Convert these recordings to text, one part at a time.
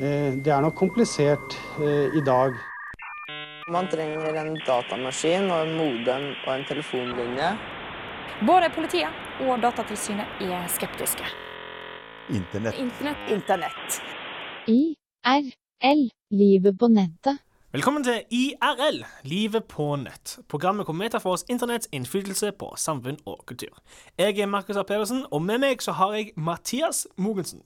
Eh, Det er nok komplisert eh, i dag. Man trenger en datamaskin og en modem og en telefonlinje. Både politiet og Datatilsynet er skeptiske. Internett. Internett. Internett. IRL. Livet på nettet. Velkommen til IRL, livet på nett. Programmet hvor vi tar for oss internetts innflytelse på samfunn og kultur. Jeg er Markus A. Pedersen, og med meg så har jeg Mathias Mogensen.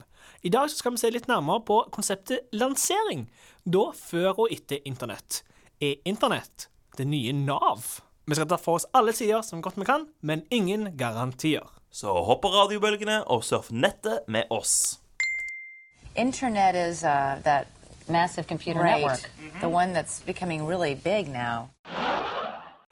I dag så skal vi se litt nærmere på konseptet lansering, da før og etter internett. Er internett det nye Nav? Vi skal ta for oss alle sider som godt vi kan, men ingen garantier. Så hopp på radiobølgene og surf nettet med oss. Internet is uh, that massive computer Right. network, the one that's becoming really big now.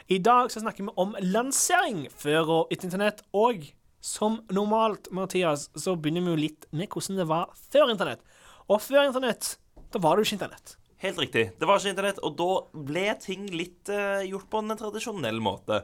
I dag så snakker vi om lansering før og etter internett, og som normalt, Mathias, så begynner vi jo litt med hvordan det var før internett. Og før internett, da var det jo ikke internett. Helt riktig. Det var ikke internett, og da ble ting litt uh, gjort på en tradisjonell måte.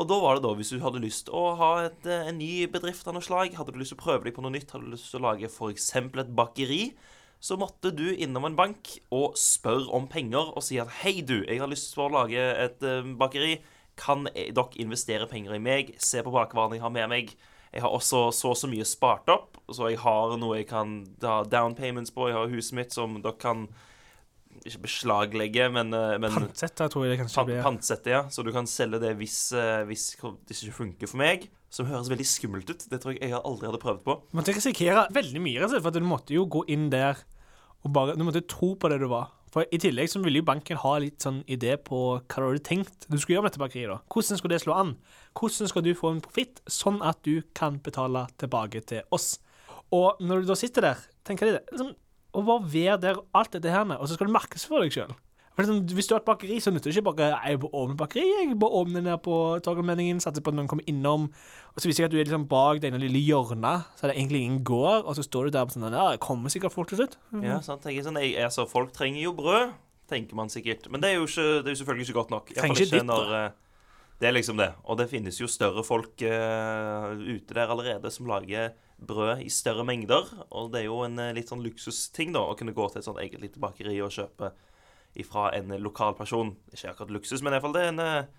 Og da var det da, hvis du hadde lyst å ha et, eh, en ny bedrift av noe slag, hadde du lyst til å prøve deg på noe nytt, hadde du lyst til å lage f.eks. et bakeri, så måtte du innom en bank og spørre om penger og si at hei, du, jeg har lyst til å lage et eh, bakeri. Kan dere investere penger i meg? Se på bakervarene jeg har med meg. Jeg har også så og så mye spart opp, så jeg har noe jeg kan ha down payments på. Jeg har huset mitt som dere kan ikke beslaglegge, men, eh, men Pantsette, tror jeg det kanskje pan blir. pantsette, ja. Så du kan selge det hvis, eh, hvis det ikke funker for meg. Som høres veldig skummelt ut. Det tror jeg jeg aldri hadde prøvd på. Man måtte risikere veldig mye, for du måtte jo gå inn der og bare Du måtte tro på det du var. For I tillegg så ville jo banken ha litt sånn idé på hva du hadde tenkt du skulle gjøre med dette bakeriet. da. Hvordan skulle det slå an? Hvordan skal du få en profitt, sånn at du kan betale tilbake til oss? Og når du da sitter der, tenker de det liksom, Å bare være der alt dette her med, og så skal du markedsføre deg sjøl. For liksom, Hvis du har et bakeri, så nytter det ikke bare jeg på åpne bakeri. Jeg bare åpner ned på Torgallmenningen, satser på at noen kommer innom. Og så viser jeg at du er liksom bak det ene lille hjørnet, så er det egentlig ingen gård, og så står du der og sånn Ja, det kommer sikkert folk til slutt. Ja, sant? Tenker sånn, jeg, altså, Folk trenger jo brød, tenker man sikkert. Men det er jo, ikke, det er jo selvfølgelig ikke godt nok. I hvert Trenger ikke ditt når eh, Det er liksom det. Og det finnes jo større folk uh, ute der allerede som lager brød i større mengder. Og det er jo en uh, litt sånn luksusting, da, å kunne gå til et sånt eget lite bakeri og kjøpe ifra en lokal person. Ikke akkurat luksus, men i hvert fall det er en eh,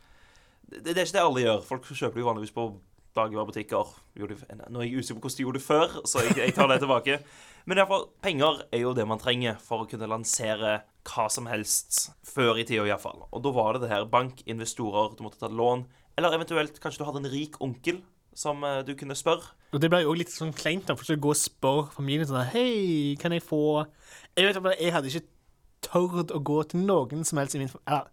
det, det er ikke det alle gjør. Folk kjøper jo vanligvis på dagligvarebutikker. Nå er jeg usikker på hvordan de gjorde det før, så jeg, jeg tar det tilbake. Men i hvert fall, penger er jo det man trenger for å kunne lansere hva som helst. Før i tida, iallfall. Og da var det det her bank, investorer, du måtte ta lån. Eller eventuelt kanskje du hadde en rik onkel som eh, du kunne spørre. Og det ble jo også litt sånn kleint da, for så å gå og spørre familien sånn Hei, kan jeg få Jeg vet bare, jeg hadde ikke tørt å gå til noen som helst i min familie.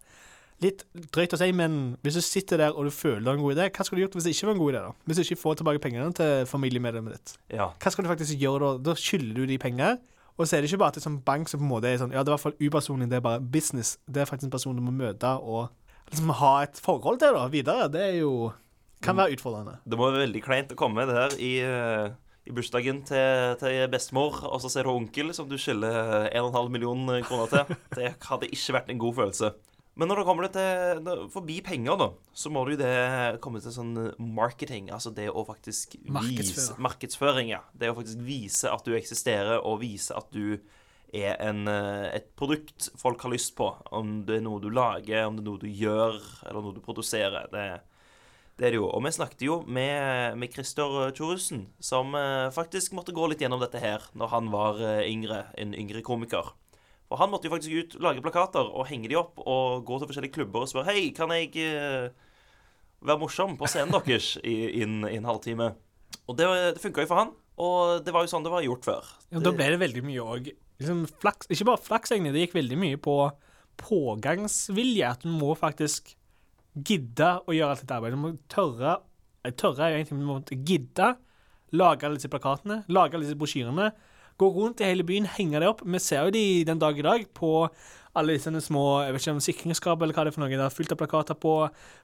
Litt drøyt å si, men hvis du sitter der og du føler det er en god idé, hva skulle du gjort hvis det ikke var en god idé? da? Hvis du ikke får tilbake pengene til familiemedlemmet ditt? Ja. Hva skal du faktisk gjøre da? Da skylder du de penger. Og så er det ikke bare til er sånn bank som på en måte er sånn Ja, det er i hvert fall upersonlig, det er bare business. Det er faktisk en person du må møte og liksom ha et forhold til da, videre. Det er jo Kan være utfordrende. Det må være veldig kleint å komme det her i, eh, i bursdagen til, til bestemor, og så ser du onkel som du skylder 1,5 million kroner til. Det hadde ikke vært en god følelse. Men når det kommer til forbi penger, da, så må det jo det komme til sånn marketing. Altså det å faktisk vise. Markedsføring, ja. Det å faktisk vise at du eksisterer, og vise at du er en, eh, et produkt folk har lyst på. Om det er noe du lager, om det er noe du gjør, eller noe du produserer. Det, det er det jo. Og vi snakket jo med, med Christer Thoresen, som eh, faktisk måtte gå litt gjennom dette her når han var eh, yngre, en yngre komiker. For han måtte jo faktisk ut, lage plakater og henge de opp og gå til forskjellige klubber og spørre Hei, kan jeg eh, være morsom på scenen deres i, en, en halvtime? Og det, det funka jo for han. Og det var jo sånn det var gjort før. Ja, da ble det veldig mye òg liksom Ikke bare flaks, egentlig. Det gikk veldig mye på pågangsvilje. At du må faktisk gidde å gjøre alt dette arbeidet. Du må tørre Tørre er jo egentlig du må gidde. Lage alle disse plakatene, lage alle disse brosjyrene. Gå rundt i hele byen, henge det opp. Vi ser jo de den dag i dag på alle disse små jeg vet ikke om sikringsskap eller hva det er for noe. Det er fullt av plakater på,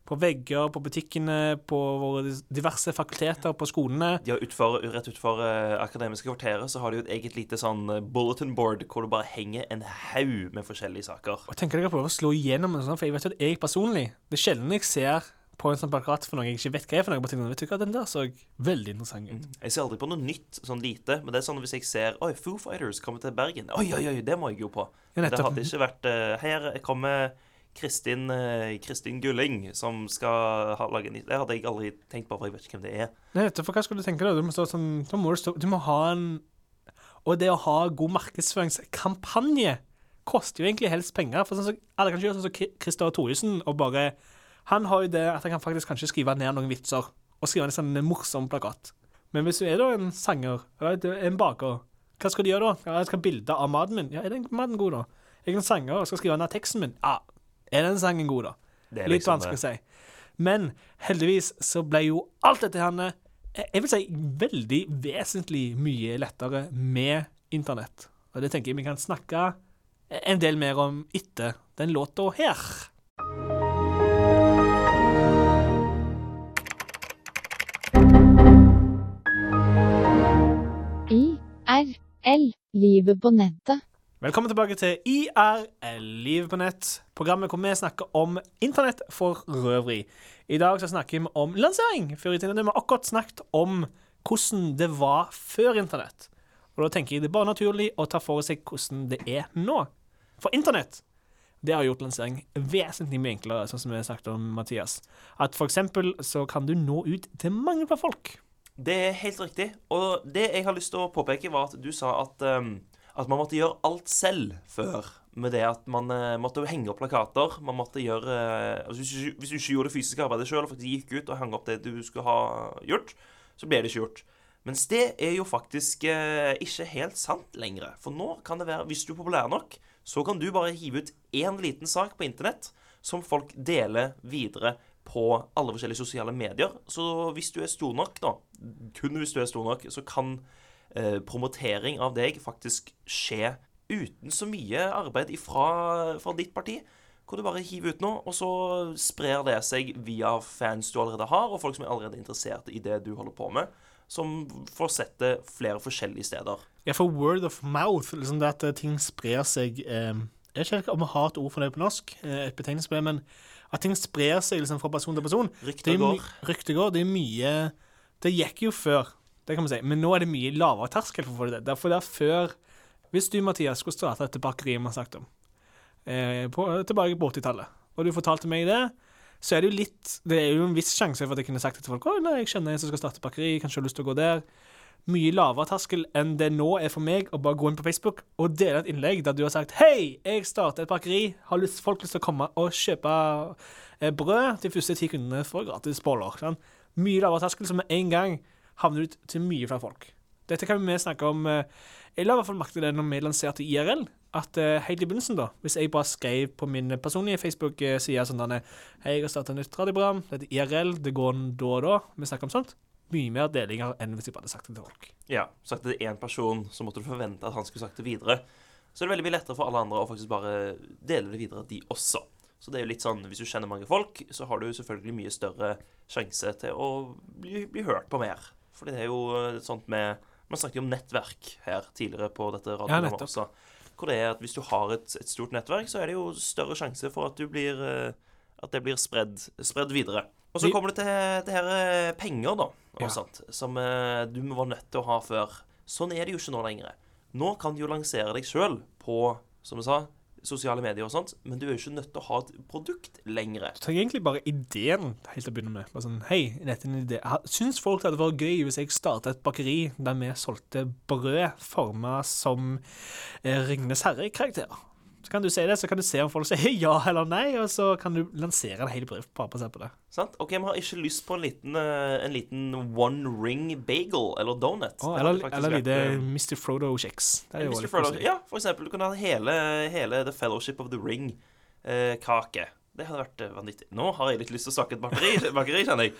på vegger, på butikkene, på våre diverse fakulteter, på skolene. De har utfor, rett utenfor eh, akademiske kvarteret så har de jo et eget lite sånn eh, bulletin board hvor det bare henger en haug med forskjellige saker. Og tenker dere på å slå igjennom en sånn, for jeg vet jo at jeg personlig Det er sjelden jeg ser på en sånn plakat for noe jeg ikke vet hva er for noe. på bare vet du hva, Den der så veldig interessant ut. Jeg ser aldri på noe nytt, sånn lite. Men det er sånn hvis jeg ser Oi, Foo Fighters kommer til Bergen. Oi, oi, oi, det må jeg jo på. Ja, Det hadde ikke vært uh, Her kommer Kristin, uh, Kristin Gulling, som skal ha, lage en Det hadde jeg aldri tenkt på, for jeg vet ikke hvem det er. Nei, vet du, for hva skal du tenke da? Du må, stå sånn, da må du, stå, du må ha en Og det å ha god markedsføringskampanje koster jo egentlig helst penger. For sånn så, Alle kan ikke gjøre sånn som så Christer Thoresen og bare Han har jo det at han kan faktisk kanskje skrive ned noen vitser og skrive en sånn morsom plakat. Men hvis du er da en sanger eller er en baker, hva skal du gjøre da? Ja, jeg skal ha bilde av maten min. Ja, er den maten god, da? Jeg er en sanger og skal skrive ned teksten min. Ja, er den sangen god, da? Det er Litt liksom vanskelig å si. Men heldigvis så ble jo alt dette her eh, jeg vil si veldig vesentlig mye lettere med internett. Og det tenker jeg vi kan snakke en del mer om etter den låta her. Livet på nettet. Velkommen tilbake til IRL, livet på nett, programmet hvor vi snakker om internett for røveri. I dag snakker vi om lansering. Før i tiden har akkurat snakket om hvordan det var før internett. Og da tenker jeg det er bare naturlig å ta for seg hvordan det er nå. For internett det har gjort lansering vesentlig mye enklere, sånn som vi har snakket om, Mathias. At for eksempel så kan du nå ut til mange flere folk. Det er helt riktig. Og det jeg har lyst til å påpeke, var at du sa at, um, at man måtte gjøre alt selv før. Med det at man uh, måtte henge opp plakater. Man måtte gjøre uh, altså hvis, du, hvis du ikke gjorde det fysiske arbeidet sjøl, og faktisk gikk ut og hang opp det du skulle ha gjort, så ble det ikke gjort. Mens det er jo faktisk uh, ikke helt sant lenger. For nå kan det være, hvis du er populær nok, så kan du bare hive ut én liten sak på internett som folk deler videre på alle forskjellige sosiale medier. Så hvis du er stor nok, da, kun hvis du er stor nok, så kan eh, promotering av deg faktisk skje uten så mye arbeid ifra, fra ditt parti. Hvor du bare hiver ut noe, og så sprer det seg via fans du allerede har, og folk som er allerede interessert i det du holder på med, som får sett det flere forskjellige steder. Ja, for word of mouth, liksom det at ting sprer seg eh, Jeg vet ikke om vi har et ord for det på norsk, eh, et betegnelse på det, men at ting sprer seg liksom fra person til person. Rykter er går. Rykter går. Det er mye Det gikk jo før, det kan man si, men nå er det mye lavere terskel for å få det til. Derfor er før Hvis du, Mathias, skulle starte dette bakeriet vi har snakket om, eh, på, tilbake på 80-tallet, og du fortalte meg det, så er det jo litt Det er jo en viss sjanse for at jeg kunne sagt det til folk. Å, nei, jeg kjenner en som skal starte bakeri, kanskje har lyst til å gå der mye lavere terskel enn det nå er for meg å bare gå inn på Facebook og dele et innlegg der du har sagt Hei, jeg starter et bakeri. Har lyst, folk lyst til å komme og kjøpe eh, brød de første ti kundene for gratis boller. Sånn. Mye lavere terskel, som med en gang havner ut til mye flere folk. Dette kan vi snakke om eh, Jeg la i hvert fall merke til det når vi lanserte IRL. At eh, helt i begynnelsen, da, hvis jeg bare skrev på min personlige Facebook-side sånn denne, Hei, jeg har starta nytt radioprogram. Det heter IRL. Det går da og da. Vi snakker om sånt mye mer delinger enn hvis jeg bare hadde sagt det til folk. Ja, sagt det til én person, så måtte du forvente at han skulle sagt det videre. Så det er veldig mye lettere for alle andre å faktisk bare dele det videre, de også. Så det er jo litt sånn, Hvis du kjenner mange folk, så har du selvfølgelig mye større sjanse til å bli, bli hørt på mer. Fordi det er jo sånt med Man snakket jo om nettverk her tidligere på dette radioprogrammet ja, også. Hvor det er at hvis du har et, et stort nettverk, så er det jo større sjanse for at du blir eh, At det blir spredd videre. Og så kommer det til det her eh, penger, da, og Ja. sånt, som eh, du var nødt til å ha før. Sånn er det jo ikke nå lenger. Nå kan du jo lansere deg sjøl på, som jeg sa, sosiale medier og sånt, men du er jo ikke nødt til å ha et produkt lenger. Du trenger egentlig bare ideen helt til å begynne med. Bare sånn, hei, dette er en idé. Syns folk det hadde vært gøy hvis jeg startet et bakeri der vi solgte brød forma som eh, Ringenes herre-karakterer? Så kan du se det, så kan du se om folk sier ja eller nei, og så kan du lansere en hel bedrift bare basert på det. Sant? OK, vi har ikke lyst på en liten, eh, en liten one ring bagel eller donut. Oh, eller eller lite eh, Mr. Frodo. Ja, for eksempel. Du kunne ha hele, hele The Fellowship of the Ring-kake. det hadde vært eh, vanvittig. Nå har jeg litt lyst til å snakke et bakeri, bakeri kjenner jeg.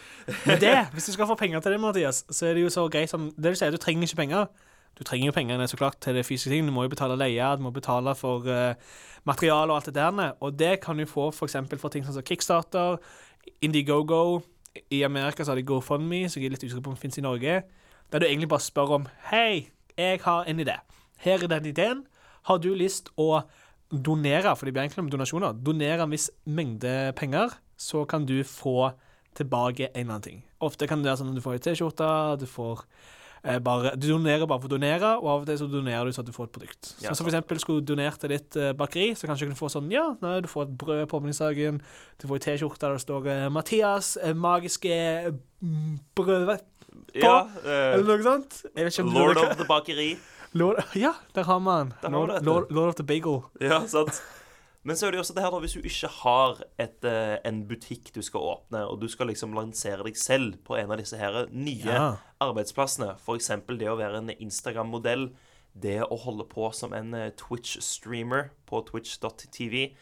Men det, hvis du skal få penger til det, Mathias, så er det jo så greit som Det du sier, du trenger ikke penger. Du trenger jo pengene så klart til det fysiske ting. Du må jo betale leie, du må betale for uh, materiale og alt det der. Og det kan du få f.eks. for, for ting som Kickstarter, Indiegogo. I Amerika så har de GoFundMe, så jeg er litt usikker på om det fins i Norge. Der du egentlig bare spør om Hei, jeg har en idé. Her er den ideen. Har du lyst å donere, for det blir egentlig om donasjoner, donere en viss mengde penger, så kan du få tilbake en eller annen ting. Ofte kan det være sånn at du får ei T-skjorte, du får bare Du donerer bare for å donere, og av og til så donerer du så at du får et produkt. Ja, så, så for eksempel skulle du donert til ditt eh, bakeri, så kanskje du kunne få sånn Ja, nei, du får et brød på åpningsdagen, du får ei T-skjorte der det står eh, 'Mathias, eh, magiske brødvett' brød', Ja, uh, eller noe sånt. Jeg vet ikke om du- Lord of the Bakeri. Lord, ja, der har man. Lord, Lord of the Bagel. Ja, sant. Men så er det jo også det her da, hvis du ikke har et, eh, en butikk du skal åpne, og du skal liksom lansere deg selv på en av disse her nye Ja. arbeidsplassene, f.eks. det å være en Instagram-modell, det å holde på som en eh, Twitch-streamer på twitch.tv,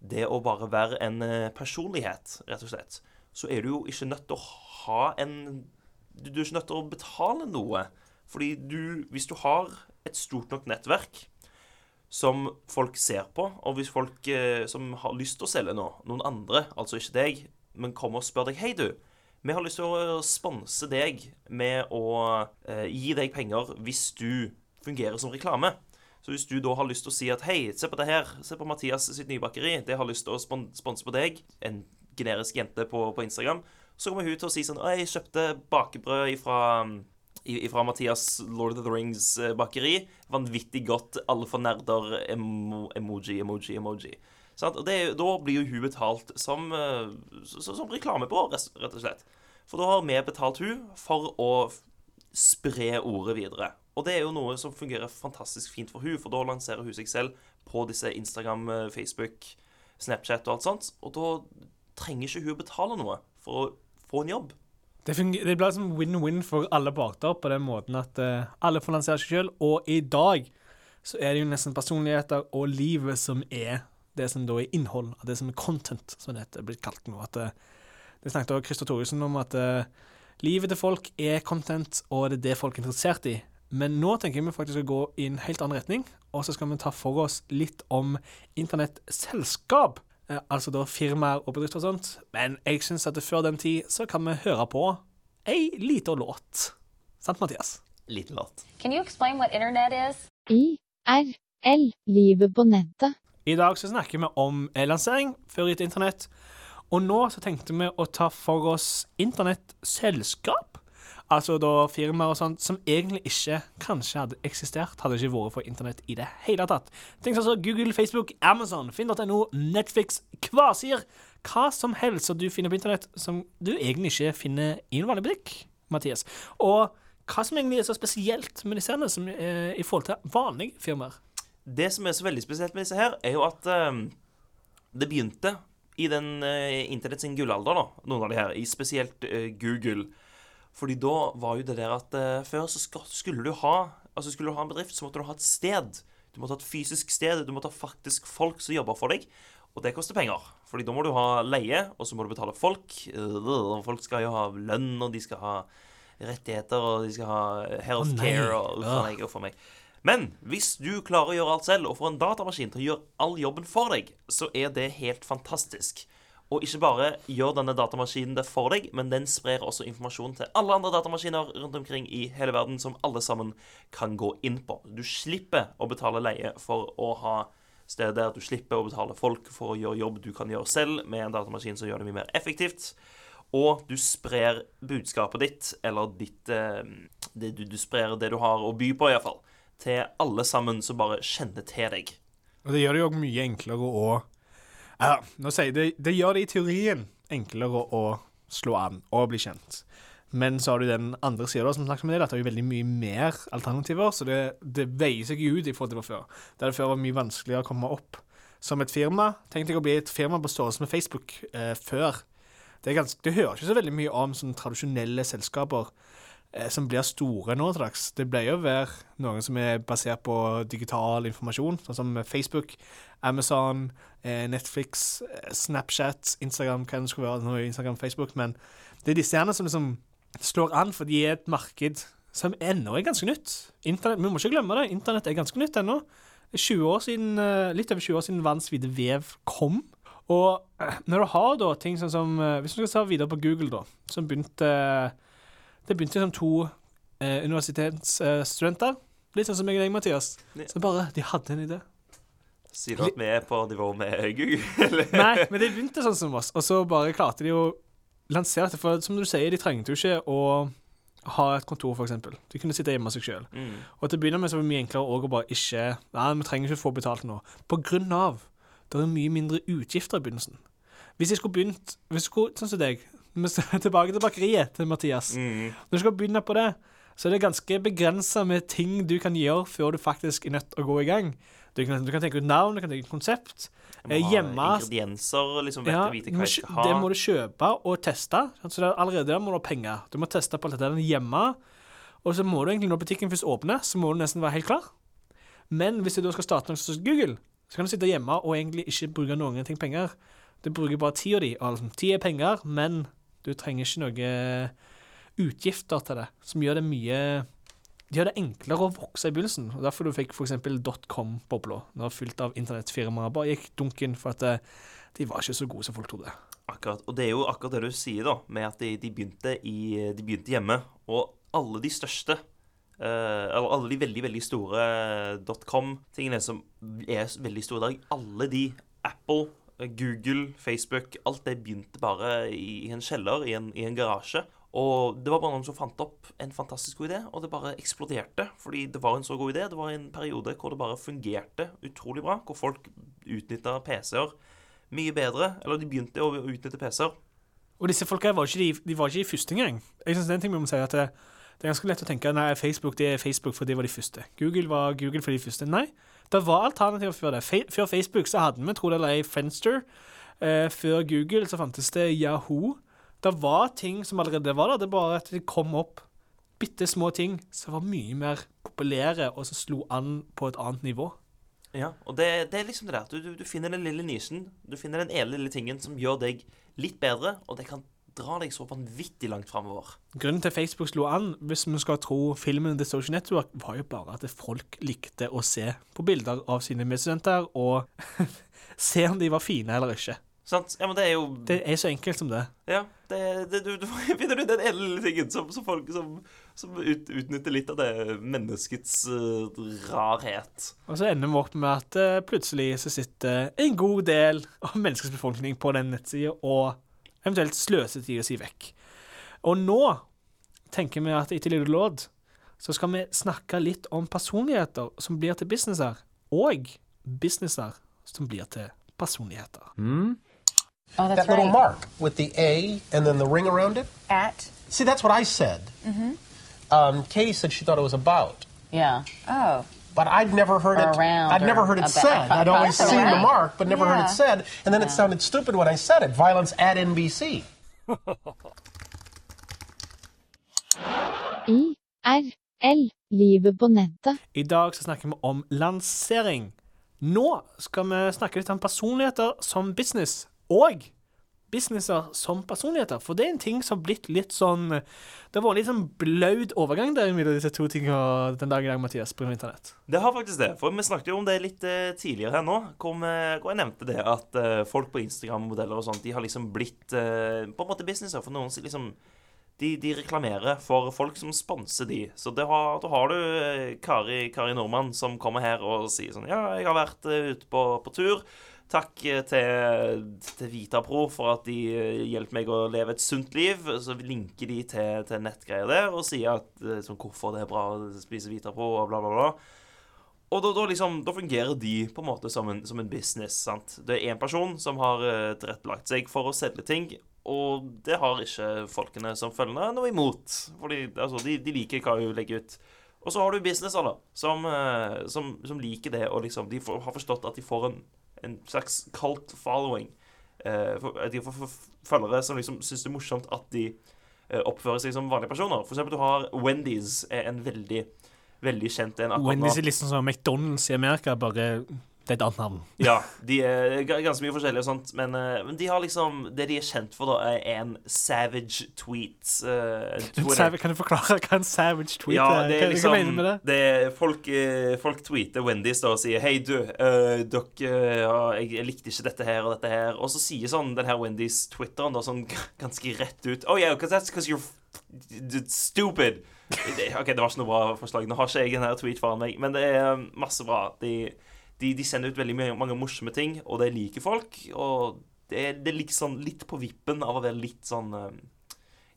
det å bare være en eh, personlighet, rett og slett, så er du jo ikke nødt til å ha en Du du er ikke nødt til å betale noe. Fordi du, hvis du har et stort nok nettverk som folk ser på, og hvis folk eh, som har lyst til å selge noe, noen andre, altså ikke deg, men kommer og spør deg Hei, du. Vi har lyst til å sponse deg med å eh, gi deg penger hvis du fungerer som reklame. Så hvis du da har lyst til å si at hei, se på det her, se på Mathias sitt nye bakeri, det har lyst til å spon sponse på deg, en generisk jente på, på Instagram, så kommer hun til å si sånn jeg kjøpte bakebrød ifra i- fra Mathias Lord of the Rings eh, bakeri. Vanvittig godt. Alle for nerder. Emo emoji, emoji, emoji. Sånn? Og det, da blir jo hun betalt som, som, så- så- som reklamebyrå, rett og slett. For da har vi betalt hun for å spre ordet videre. Og det er jo noe som fungerer fantastisk fint for hun, for da lanserer hun seg selv på disse Instagram, eh, Facebook, Snapchat og alt sånt. Og da trenger ikke hun å betale noe for å få en jobb. Det, det blir liksom win-win for alle parter på den måten at uh, alle får lansere seg selv, og i dag så er det jo nesten personligheter og livet som er det som da er innhold, det som er content, som det er blitt kalt nå. At, uh, det snakket også Christer Thoresen om, at uh, livet til folk er content, og det er det folk er interessert i. Men nå tenker jeg vi faktisk skal gå i en helt annen retning, og så skal vi ta for oss litt om internettselskap. Eh, altså da firmaer og bedrifter og sånt. Men jeg syns at før den tid så kan vi høre på ei lita låt. Sant, Mathias? Liten låt. Can you explain what internet is? IRL. Livet på nettet. I dag så snakker vi om lansering før gitt internett. Og nå så tenkte vi å ta for oss internettselskap. Altså da firmaer og sånt som egentlig ikke kanskje hadde eksistert, hadde ikke vært for internett i det hele tatt. Ting som så Google, Facebook, Amazon, Finn.no, Netflix, Kvasir. Hva som helst som du finner på internett som du egentlig ikke finner i en vanlig butikk, Mathias. Og hva som egentlig er så spesielt med disse her, som, eh, i forhold til vanlige firmaer. Det som er så veldig spesielt med disse her, er jo at eh, det begynte i den eh, internett sin gullalder, da, noen av de her, i spesielt eh, Google. Fordi da var jo det der at eh, før så skulle du ha Altså skulle du ha en bedrift, så måtte du ha et sted. Du måtte ha et fysisk sted. Du måtte ha faktisk folk som jobber for deg. Og det koster penger. Fordi da må du ha leie, og så må du betale folk. Øh, folk skal jo ha lønn, og de skal ha rettigheter, og de skal ha healthcare og uff a meg. Men hvis du klarer å gjøre alt selv, og får en datamaskin til å gjøre all jobben for deg, så er det helt fantastisk. Og ikke bare gjør denne datamaskinen det for deg, men den sprer også informasjon til alle andre datamaskiner rundt omkring i hele verden, som alle sammen kan gå inn på. Du slipper å betale leie for å ha steder. Du slipper å betale folk for å gjøre jobb du kan gjøre selv, med en datamaskin som gjør det mye mer effektivt. Og du sprer budskapet ditt, eller ditt eh, det, du, du sprer det du har å by på, iallfall, til alle sammen som bare kjenner til deg. Og det gjør det jo mye enklere å ja, nå sier jeg det, det gjør det i teorien enklere å slå an og bli kjent. Men så har du den andre sida som snakker med deg, at det er jo veldig mye mer alternativer, så det, det veier seg ut i forhold til det var før. Der det før var mye vanskeligere å komme opp som et firma. Tenk deg å bli et firma på størrelse med Facebook eh, før. Det, ganske, det hører ikke så veldig mye om sånne tradisjonelle selskaper eh, som blir store nå til dags. Det pleier å være noen som er basert på digital informasjon, sånn som Facebook, Amazon, eh, Netflix, eh, Snapchat, Instagram, hva det skulle være, nå Instagram Facebook, men det er disse gjerne som liksom slår an, for de er et marked som ennå er ganske nytt. Internett, vi må ikke glemme det, internett er ganske nytt ennå. 20 år siden, eh, litt over 20 år siden verdens hvite vev kom. Og når du har da ting sånn som Hvis du skal se videre på Google, da, som begynte Det begynte som to eh, universitetsstudenter. Litt sånn som meg og deg, Mathias. Så bare De hadde en idé. Sier du at vi er på nivå med Google? Nei, men de begynte sånn som oss, og så bare klarte de å lansere dette. For som du sier, de trengte jo ikke å ha et kontor, eksempel. De kunne sitte hjemme av seg sjøl. Mm. Og til å begynne med så var det mye enklere å bare ikke Nei, vi trenger ikke få betalt nå. På grunn av det er mye mindre utgifter i begynnelsen. Hvis jeg skulle begynt hvis jeg skulle, Sånn som deg. Tilbake til bakeriet til Mathias. Mm. Når du skal begynne på det, så er det ganske begrensa med ting du kan gjøre før du faktisk er nødt til å gå i gang. Du kan, du kan tenke ut navn, du kan tenke ut konsept. Jeg må ha Hjemme ingredienser, liksom vet ja, vite hva jeg skal ha. Det må du kjøpe og teste. Så det er allerede der må du ha penger. Du må teste på alt dette hjemme. Og så må du egentlig, når butikken først åpner, så må du nesten være helt klar. Men hvis du da skal starte noe som Google, så kan du sitte hjemme og egentlig ikke bruke noen ting penger. Du bruker bare tida di. og Altså, tid er penger, men du trenger ikke noe utgifter til det, som gjør det mye det gjør det enklere å vokse i begynnelsen. og Derfor du fikk f.eks. dotcom-bobla. Det var fylt av internettfirmaer. Bare gikk dunken for at eh, de var ikke så gode som folk trodde. Akkurat. Og det er jo akkurat det du sier, da, med at de, de, begynte, i, de begynte hjemme. Og alle de største, eh, alle de veldig, veldig store dotcom-tingene som er veldig store i dag, alle de Apple, Google, Facebook, alt det begynte bare i en kjeller, i en, i en garasje. Og det var bare noen som fant opp en fantastisk god idé, og det bare eksploderte. Fordi det var en så god idé. Det var en periode hvor det bare fungerte utrolig bra. Hvor folk utnytta PC-er mye bedre. Eller de begynte å utnytte PC-er. Og disse folka var de, var ikke de første engang. Jeg synes det er en ting vi må si at det, det er ganske lett å tenke nei, Facebook det er Facebook for de var de første. Google var Google for de første. Nei, det var alternativer før det. Før Facebook så hadde vi, tro det eller ei, Friendster. Eh, før Google så fantes det Yahoo. Det var ting som allerede var der, det er bare at det kom opp bitte små ting som var mye mer populære, og som slo an på et annet nivå. Ja, og det, det er liksom det der. Du, du, du finner den lille nysen. Du finner den ene lille tingen som gjør deg litt bedre, og det kan dra deg så vanvittig langt framover. Grunnen til Facebook slo an, hvis vi skal tro filmen The Social Network, var jo bare at folk likte å se på bilder av sine medstudenter og se om de var fine eller ikke. Sant? Ja, men det er jo Det er så enkelt som det. Ja, det, det, du, du finner du den ene lille tingen som, som folk som, som ut, utnytter litt av det menneskets uh, rarhet. Og så ender vi opp med at uh, plutselig så sitter en god del av menneskets befolkning på den nettsida og eventuelt sløser tida si vekk. Og nå tenker vi at i Til lille låd så skal vi snakke litt om personligheter som blir til businesser, og businesser som blir til personligheter. Oh, that's that little mark with the A and then the ring around it. At. See, that's what I said. Um, Katie said she thought it was about, Yeah. Oh. but I'd never heard Or it. around I'd never heard it about- said. I'd always about seen the mark, but never heard it said. And then it sounded stupid when I said it. Violence at NBC. IRL. Livet på nettet. I dag så snakker vi om lansering. Nå skal vi snakke litt om personligheter som business, og businesser som personligheter. For det er en ting som har blitt litt sånn Det har vært litt sånn blaut overgang der mellom disse to tingene den dag i dag, Mathias, på internett. Det har faktisk det. For vi snakket jo om det litt eh, tidligere her nå, hvor, hvor jeg nevnte det at eh, folk på Instagram-modeller og sånt, de har liksom blitt eh, på en måte businesser. For noen liksom de, de reklamerer for folk som sponser de. Så har, da har du eh, Kari, Kari Nordmann som kommer her og sier sånn Ja, jeg har vært eh, ute på, på tur. Takk eh, til, til Vitapro for at de eh, hjelper meg å leve et sunt liv. Så linker de til, til nettgreier der og sier at, sånn, hvorfor det er bra å spise Vitapro og bla, bla, bla. Og da, da, liksom, da fungerer de på en måte som en, som en business. sant? Det er én person som har tilrettelagt seg for å selge ting, og det har ikke folkene som følger noe imot. Fordi altså, de, de liker hva hun legger ut. Og så har du businesser da, som, som, som liker det, og liksom, de har forstått at de får en, en slags cult following. Eh, de får følgere som liksom syns det er morsomt at de eh, oppfører seg som vanlige personer. For eksempel du har Wendy's, er en veldig, veldig kjent en akkurat nå. Wendy's er liksom som McDonald's i Amerika, bare det er et annet navn. Ja, de er ganske mye forskjellige og sånt, men, eh, men de har liksom Det de er kjent for, da, er en savage tweet. Uh, en Kan du forklare hva en savage tweet Ja, er? det Hva er hva liksom mener du med det? det er folk, eh, folk tweeter Wendy's da og sier Hei, du, uh, dere ja, jeg, likte ikke dette her og dette her. Og så sier sånn den her Wendy's-twitteren da sånn ganske rett ut Oh yeah, because that's because you're stupid. OK, det var ikke noe bra forslag. Nå har ikke jeg en her tweet foran meg, men det er masse bra. De, de, de sender ut veldig mye, mange morsomme ting, og det liker folk. Og det det er liksom litt på vippen av å være litt sånn eh,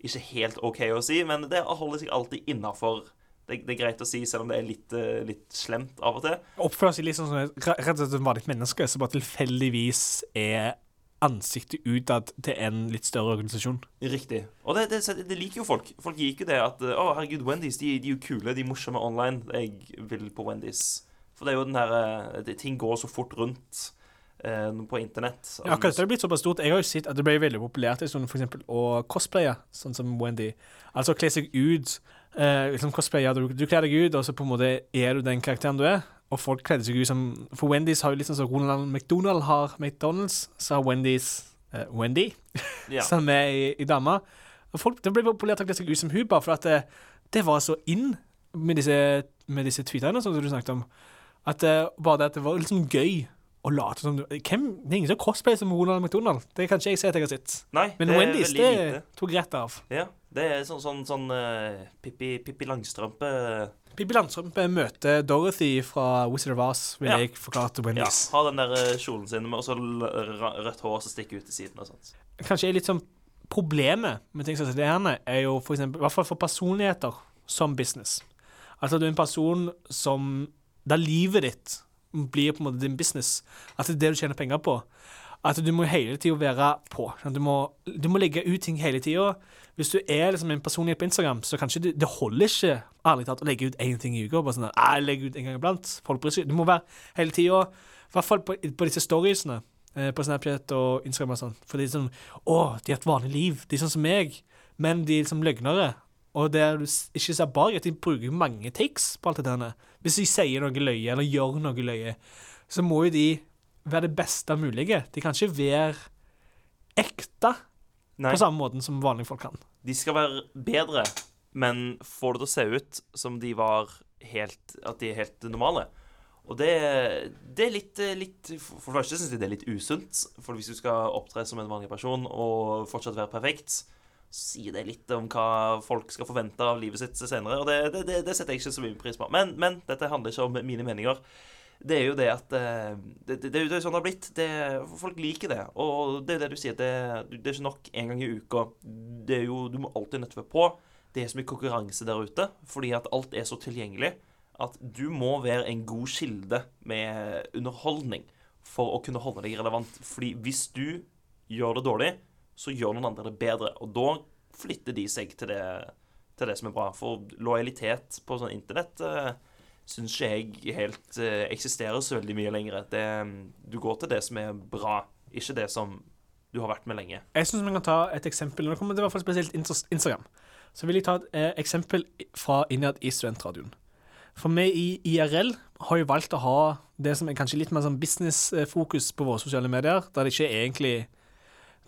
Ikke helt OK å si, men det holder seg alltid innafor. Det, det er greit å si, selv om det er litt, eh, litt slemt av og til. Oppfører seg litt sånn som rett og slett et vanlig menneske som bare tilfeldigvis er ansiktet utad til en litt større organisasjon. Riktig. Og det, det, det liker jo folk. Folk liker jo det at Å, herregud, Wendy's, de, de er jo kule, de er morsomme online. Jeg vil på Wendy's. For det er jo den her eh, det, Ting går så fort rundt eh, på internett. Ja, akkurat det er blitt såpass stort. Jeg har jo sett at det ble veldig populært sånn, for eksempel, å cosplaye, sånn som Wendy. Altså kle seg ut. Eh, liksom cosplay, ja, du, du kler deg ut, og så på en måte er du den karakteren du er. Og folk kledde seg ut som For Wendys har jo litt sånn som Ronald McDonald har McDonald's, så har Wendys eh, Wendy, Ja. som er i, i dama. Og folk, det ble populært å kle seg ut som hun, bare for at det, det var så inn med disse, med disse tweetene sånn som du snakket om. At uh, bare det at det var liksom gøy å late som du Hvem, Det er ingen som cosplayer som Ronald McDonald. Det kan ikke jeg si at jeg har sett. Nei, Men det Wendys, det lite. tok rett av. Ja, det er sånn, sånn, sånn uh, Pippi, Pippi Langstrømpe Pippi Langstrømpe møter Dorothy fra Wizard of Oz, vil Ja. jeg forklare til Ja, Wendys. har den der eh, kjolen sin med også rødt hår som stikker ut til siden og sånt. Kanskje er litt sånn Problemet med ting som det her, er jo for eksempel, i hvert fall for personligheter som business. Altså du er en person som Der livet ditt blir på en måte din business. At det er det du tjener penger på. At du må hele tida være på. Du må, du må legge ut ting hele tida. Hvis du er liksom en personlighet på Instagram, så kanskje det, det holder ikke ærlig talt å legge ut én ting i uka. Bare sånn at, jeg legger ut en gang iblant. Folk bryr seg. Du må være hele tida, i hvert fall på, på disse storiesene eh, på Snapchat og Instagram og sånn. For de sånn Å, de har et vanlig liv. De er sånn som meg. Men de er liksom løgnere. Og det du ikke ser bak, at de bruker mange takes på alt det der. Hvis de sier noe løye, eller gjør noe løye, så må jo de være det beste mulige. De kan ikke være ekte Nei, på samme måten som vanlige folk kan. de skal være bedre, men får det til å se ut som de var helt At de er helt normale. Og det, det er litt, litt For det første syns jeg det er litt usunt. For hvis du skal opptre som en vanlig person og fortsatt være perfekt, sier det litt om hva folk skal forvente av livet sitt senere. Og det, det, det, setter jeg ikke så mye pris på. Men, men dette handler ikke om mine meninger. Det er jo det at eh, Det, det, er jo sånn det har blitt. Folk liker det. Og det er det du sier. Det er ikke nok én gang i uka. Det er jo, du må alltid nødt til å være på. Det er så mye konkurranse der ute fordi at alt er så tilgjengelig at du må være en god kilde med underholdning for å kunne holde deg relevant. Fordi hvis du gjør det dårlig, så gjør noen andre det bedre. Og da flytter de seg til det, til det som er bra. For lojalitet på sånn internett uh, syns ikke jeg helt uh, eksisterer så veldig mye lenger. Det, du går til det som er bra, ikke det som du har vært med lenge. Jeg syns vi kan ta et eksempel. Når det kommer til hvert fall spesielt Instagram, så vil jeg ta et eh, eksempel fra innad i studentradioen. For vi i IRL har jo valgt å ha det som er kanskje litt mer sånn businessfokus på våre sosiale medier, der det ikke er egentlig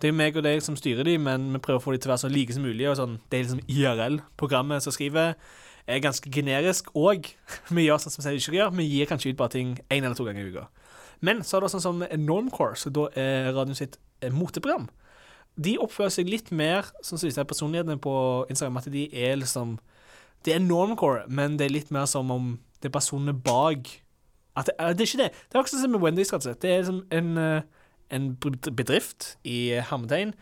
Det er meg og deg som styrer de, men vi prøver å få de til å være så like som mulig. og sånn, Det er liksom IRL-programmet som skriver, er ganske generisk, og vi gjør sånn som vi ikke gjør. Vi gir kanskje ut bare ting én eller to ganger i uka. Men så er det sånn som Normcore, så da er radioen sitt eh, moteprogram. De oppfører seg litt mer sånn som disse personlighetene på Instagram, at de er liksom Det er normcore, men det er litt mer som om det er personene bak at det, eh, det er ikke det. Det er akkurat som med Wendy's. rett og slett. Det er liksom en, eh, en bedrift i hermetegn,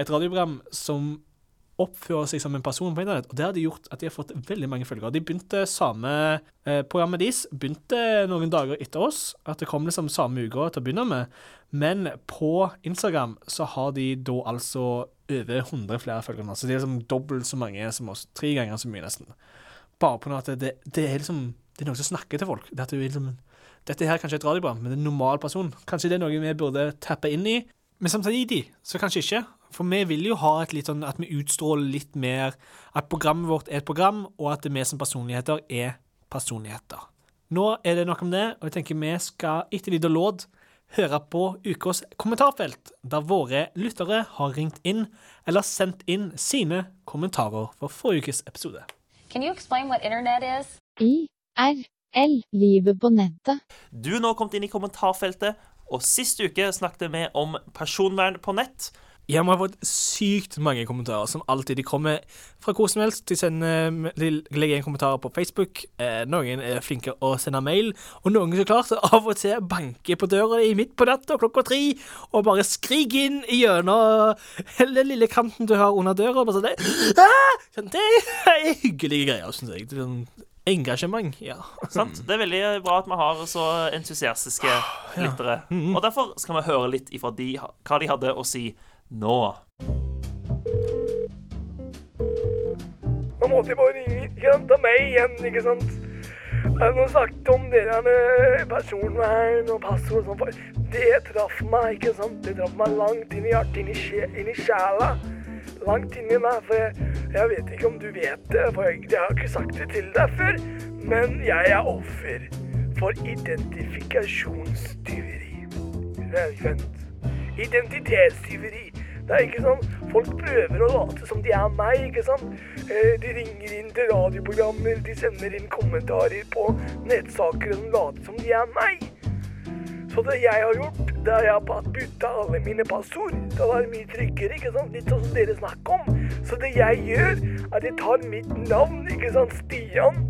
et radioprogram som oppfører seg som en person på internett. Og det har de gjort at de har fått veldig mange følgere. De begynte samme eh, Programmet deres begynte noen dager etter oss. At det kom liksom samme uka til å begynne med. Men på Instagram så har de da altså over 100 flere følgere. Så de er liksom dobbelt så mange som oss. Tre ganger så mye, nesten. Bare på noe at det, det er liksom Det er noe som snakker til folk. Det at du er liksom, dette her er kanskje et radioprogram, men det er en normal person. Kanskje det er noe vi burde tappe inn i. Men samtidig så kanskje ikke. For vi vil jo ha et litt sånn at vi utstråler litt mer at programmet vårt er et program, og at vi som personligheter er personligheter. Nå er det nok om det, og jeg tenker vi skal etter og låt høre på ukas kommentarfelt, der våre lyttere har ringt inn eller sendt inn sine kommentarer for forrige ukes episode. Can you explain what internet is? IRL. Livet på nettet. Du er nå kommet inn i kommentarfeltet, og sist uke snakket vi om personvern på nett. Ja, vi har fått sykt mange kommentarer, som alltid. De kommer fra hvor som helst. De sender de legger igjen kommentarer på Facebook. Eh, noen er flinke å sende mail, og noen så klart av og til banker på døra i midt på natta klokka tre og bare skriker inn gjennom den lille kanten du har under døra. Bare sånn, det, ah! Sånn, det er hyggelige greier, syns jeg. Det er sånn engasjement. Ja. Sant? Det er veldig bra at vi har så entusiastiske lyttere. Og derfor skal vi høre litt ifra de, hva de hadde å si nå. Nå måtte jeg bare ringe ikke sant, til meg igjen, ikke sant. Jeg har snakket om det der med personvern og passord og sånn. for Det traff meg, ikke sant. Det traff meg langt inn i hjertet, inn i, sje, inn i sjela. Langt inni meg. For jeg, jeg vet ikke om du vet det, for jeg, jeg har ikke sagt det til deg før. Men jeg er offer for identifikasjonstyveri. Vent. Identitetstyveri. Det er ikke sånn Folk prøver å late som de er meg, ikke sant. Eh, De ringer inn til radioprogrammer, de sender inn kommentarer på nettsaker som later som de er meg. Så det jeg har gjort, det er jeg har bytta alle mine passord å være mye tryggere, ikke sant? Litt sånn som dere snakker om. Så det jeg gjør, er at jeg tar mitt navn, ikke sant, Stian,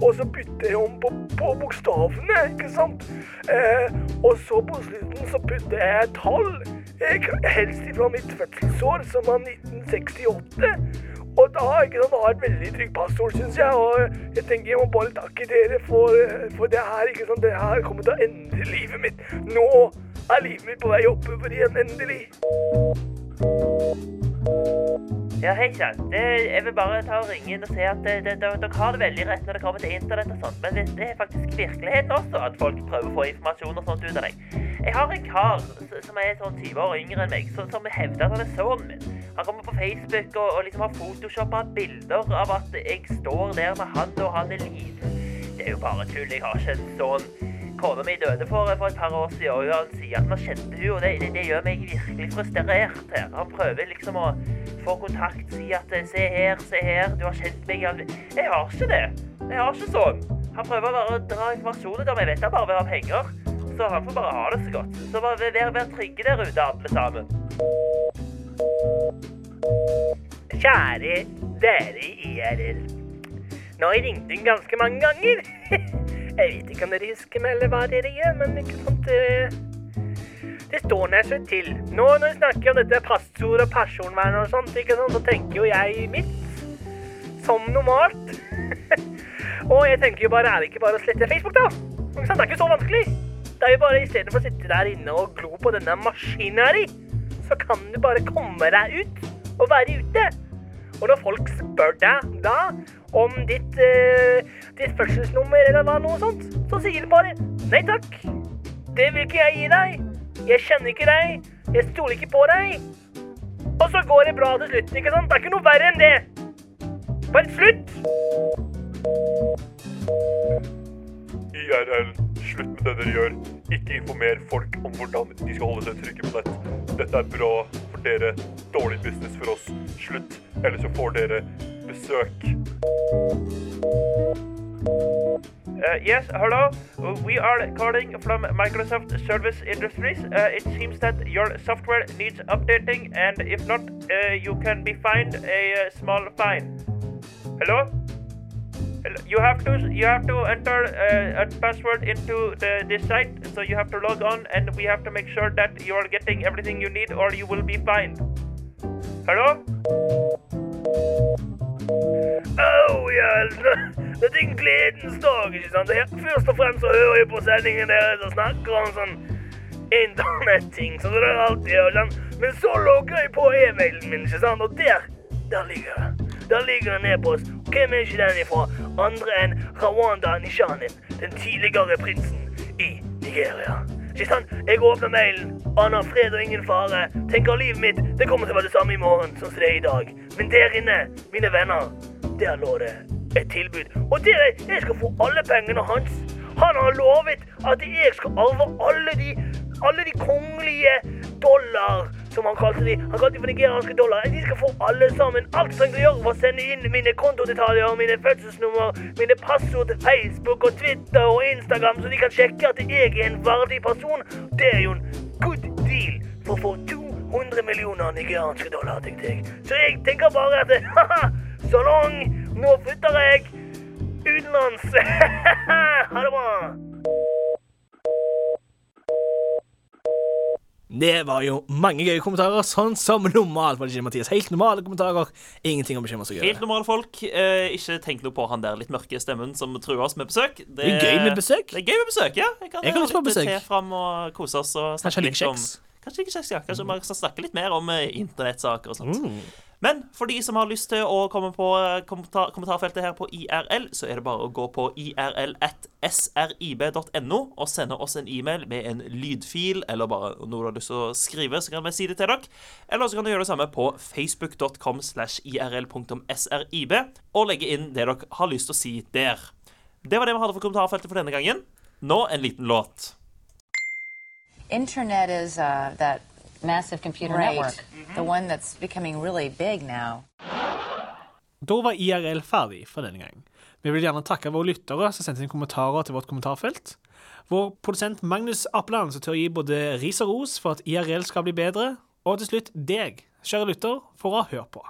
og så bytter jeg om på, på bokstavene, ikke sant? Eh, og så på slutten så putter jeg tall, helst fra mitt fødselsår, som var 1968. Og da ikke sant, har veldig trygg passord, syns jeg. Og jeg tenker jeg må bare takke dere for, for det her. ikke sant, Det her kommer til å endre livet mitt. Nå er livet mitt på vei oppover igjen, endelig. Ja, hei sann. Jeg vil bare ta og ringe inn og si at det, dere har det veldig rett når det kommer til internett og sånt, men det er faktisk virkeligheten også at folk prøver å få informasjon og sånt ut av deg. Jeg har en kar som er sånn 20 år yngre enn meg, som, som hevder at han er sønnen min. Han kommer på Facebook og, og liksom har photoshoppa bilder av at jeg står der med han og han er liten. Det er jo bare tull. Jeg har ikke en sånn. Kona mi døde for, for et par år siden, og han sier at han kjente henne. og det, det, det gjør meg virkelig frustrert her. Han prøver liksom å få kontakt, si at se her, se her, du har kjent meg Jeg har ikke det. Jeg har ikke sånn. Han prøver bare å dra informasjon ut av meg, vet han bare vil ha penger. Så han får bare ha det så godt. Så bare vær, vær trygge der ute, alle sammen. Kjære dere i IRL. Nå har jeg ringt inn ganske mange ganger. Jeg vet ikke om dere husker meg eller hva dere gjør, men ikke sant Det, det står nær seg til. Nå når vi snakker om dette passord og personvern og sånt, ikke sant, så tenker jo jeg mitt som normalt. og jeg tenker jo bare, er det ikke bare å slette Facebook, da? Det er ikke så vanskelig. Det er jo bare istedenfor å sitte der inne og glo på denne maskineriet så kan du bare komme deg ut og være ute. Og når folk spør deg da om ditt, eh, ditt fødselsnummer eller hva noe sånt, så sier du bare nei takk. Det vil ikke jeg gi deg. Jeg kjenner ikke deg. Jeg stoler ikke på deg. Og så går det bra til slutt, ikke sant? Det er ikke noe verre enn det. Bare slutt! IRL, slutt med det dere gjør. Ikke informer folk om hvordan de skal holde seg trygge på nett. Dette er bra for dere, dårlig business for oss. Slutt, ellers så får dere besøk. Uh, yes, hello. We are calling from Microsoft Service Industries. Uh, it seems that your software needs updating, and if not, uh, you can be fined a small fine. Hello? You have to you have to enter uh, a password into the this site, so you have to log on, and we have to make sure that you are getting everything you need, or you will be fined. Hello? oh ja, det er en gledens dag, ikke sant? Først og fremst så hører jeg på sendingen deres og snakker om sånn internetting, Så det er alltid? Men så logger jeg på e-mailen min, ikke sant? Og der, der ligger det. Der ligger det ned på oss. Hvem er ikke den ifra? Andre enn Rwanda Nishanin, den tidligere prinsen i Nigeria. Ikke sant? Jeg åpner mailen, aner fred og ingen fare. Tenker livet mitt, det kommer til å være det samme i morgen som det er i dag. Men der inne, mine venner, der lå det et tilbud. Og dere, jeg skal få alle pengene hans. Han har lovet at jeg skal arve alle de, alle de kongelige dollar, som han kalte de. Han kalte de for nigerianske dollar. De skal få alle sammen. Alt jeg trenger å gjøre, var å sende inn mine kontodetaljer, mine fødselsnummer, mine passord til Facebook og Twitter og Instagram, så de kan sjekke at jeg er en verdig person. Det er jo en good deal for å få 200 millioner nigerianske dollar, tenkte jeg. Så jeg tenker bare at så salong, nå flytter jeg utenlands. ha det bra. Det var jo mange gøye kommentarer, sånn som normalt. Var det ikke Mathias? Helt normale kommentarer. Ingenting å bekymre seg Helt normale folk. Eh, ikke tenk noe på han der litt mørke stemmen som truer oss med besøk. Det er gøy med besøk. Det er gøy med besøk, ja. Jeg kan, Jeg ha lyst litt besøk. fram og kose oss og Kanskje litt kjeks. om. Kanskje ikke kjeks, ja. Kanskje vi skal snakke litt mer om eh, internettsaker og sånt. Mm. Men for de som har lyst til å komme på eh, kommentar kommentarfeltet her på IRL, så er det bare å gå på irl.srib.no og sende oss en e-mail med en lydfil, eller bare noe du har lyst til å skrive, så kan vi si det til dere. Eller så kan du gjøre det samme på facebook.com slash irl.srib, og legge inn det dere har lyst til å si der. Det var det vi hadde for kommentarfeltet for denne gangen. Nå en liten låt. Internet is uh, that Massive computer right, network. the one that's becoming really big now. Da var IRL ferdig for denne gang. Vi vil gjerne takke våre lyttere som sendte inn kommentarer til vårt kommentarfelt. Vår produsent Magnus Appeland som tør å gi både ris og ros for at IRL skal bli bedre. Og til slutt deg, kjære lytter, for å høre på.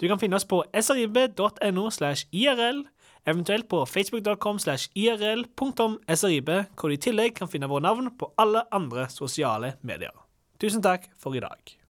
Du kan finne oss på srib.no slash IRL, eventuelt på facebook.com slash IRL.srib, hvor du i tillegg kan finne våre navn på alle andre sosiale medier. Tusen takk for i dag.